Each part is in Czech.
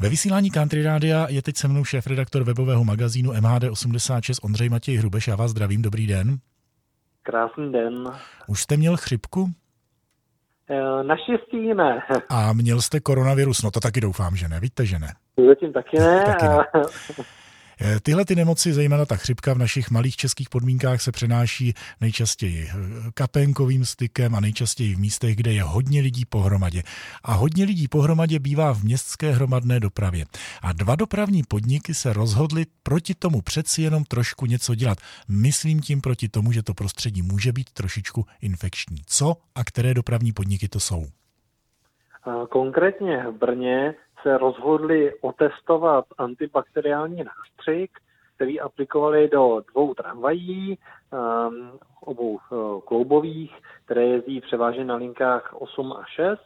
Ve vysílání Country Rádia je teď se mnou šéf-redaktor webového magazínu MHD86 Ondřej Matěj Hrubeš. Já vás zdravím, dobrý den. Krásný den. Už jste měl chřipku? E, naštěstí ne. A měl jste koronavirus? No to taky doufám, že ne. Víte, že ne. Zatím taky ne. taky ne. Tyhle ty nemoci, zejména ta chřipka v našich malých českých podmínkách se přenáší nejčastěji eh, kapenkovým stykem a nejčastěji v místech, kde je hodně lidí pohromadě. A hodně lidí pohromadě bývá v městské hromadné dopravě. A dva dopravní podniky se rozhodly proti tomu přeci jenom trošku něco dělat. Myslím tím proti tomu, že to prostředí může být trošičku infekční. Co a které dopravní podniky to jsou? Konkrétně v Brně se rozhodli otestovat antibakteriální nástřik, který aplikovali do dvou tramvají, um, obou uh, kloubových, které jezdí převážně na linkách 8 a 6.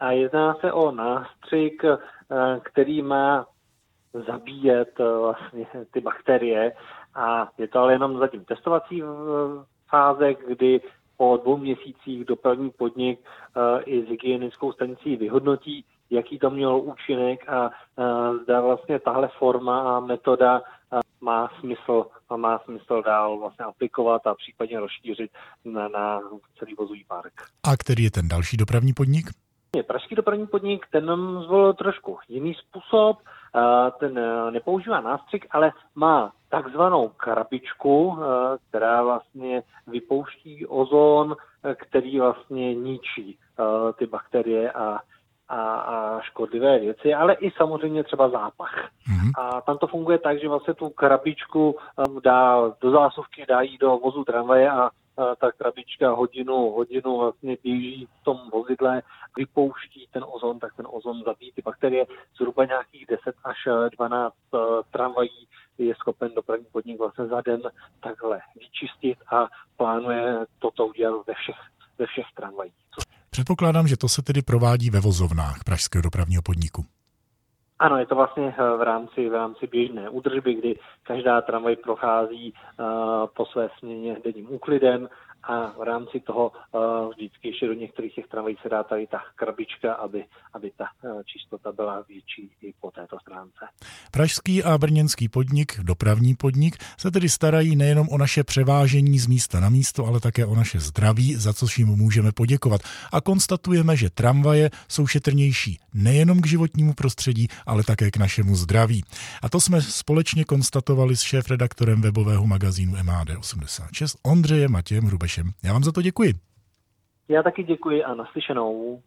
A jedná se o nástřik, uh, který má zabíjet uh, vlastně ty bakterie. A je to ale jenom zatím testovací fáze, kdy po dvou měsících dopravní podnik uh, i s hygienickou stanicí vyhodnotí, jaký to mělo účinek a zda vlastně tahle forma a metoda má smysl a má smysl dál vlastně aplikovat a případně rozšířit na, na celý vozový park. A který je ten další dopravní podnik? Pražský dopravní podnik, ten zvolil trošku jiný způsob, ten e, nepoužívá nástřik, ale má takzvanou krabičku, e, která vlastně vypouští ozon, e, který vlastně ničí ty bakterie a a, a škodlivé věci, ale i samozřejmě třeba zápach. Mm-hmm. A tam to funguje tak, že vlastně tu krabičku dá do zásuvky, dá jí do vozu tramvaje a ta krabička hodinu, hodinu vlastně běží v tom vozidle, vypouští ten ozon, tak ten ozon zabíjí ty bakterie. Zhruba nějakých 10 až 12 uh, tramvají je schopen dopravní podnik vlastně za den takhle vyčistit a plánuje toto udělat ve všech, ve všech tramvajích. Předpokládám, že to se tedy provádí ve vozovnách Pražského dopravního podniku. Ano, je to vlastně eh, v rámci, v rámci běžné údržby, kdy každá tramvaj prochází uh, po své směně denním úklidem a v rámci toho uh, vždycky ještě do některých těch tramvají se dá tady ta krabička, aby, aby ta uh, čistota byla větší i po této stránce. Pražský a brněnský podnik, dopravní podnik, se tedy starají nejenom o naše převážení z místa na místo, ale také o naše zdraví, za což jim můžeme poděkovat. A konstatujeme, že tramvaje jsou šetrnější nejenom k životnímu prostředí, ale také k našemu zdraví. A to jsme společně konstatovali s šéf-redaktorem webového magazínu MAD86 Ondřejem Matějem Hrubešem. Já vám za to děkuji. Já taky děkuji a naslyšenou.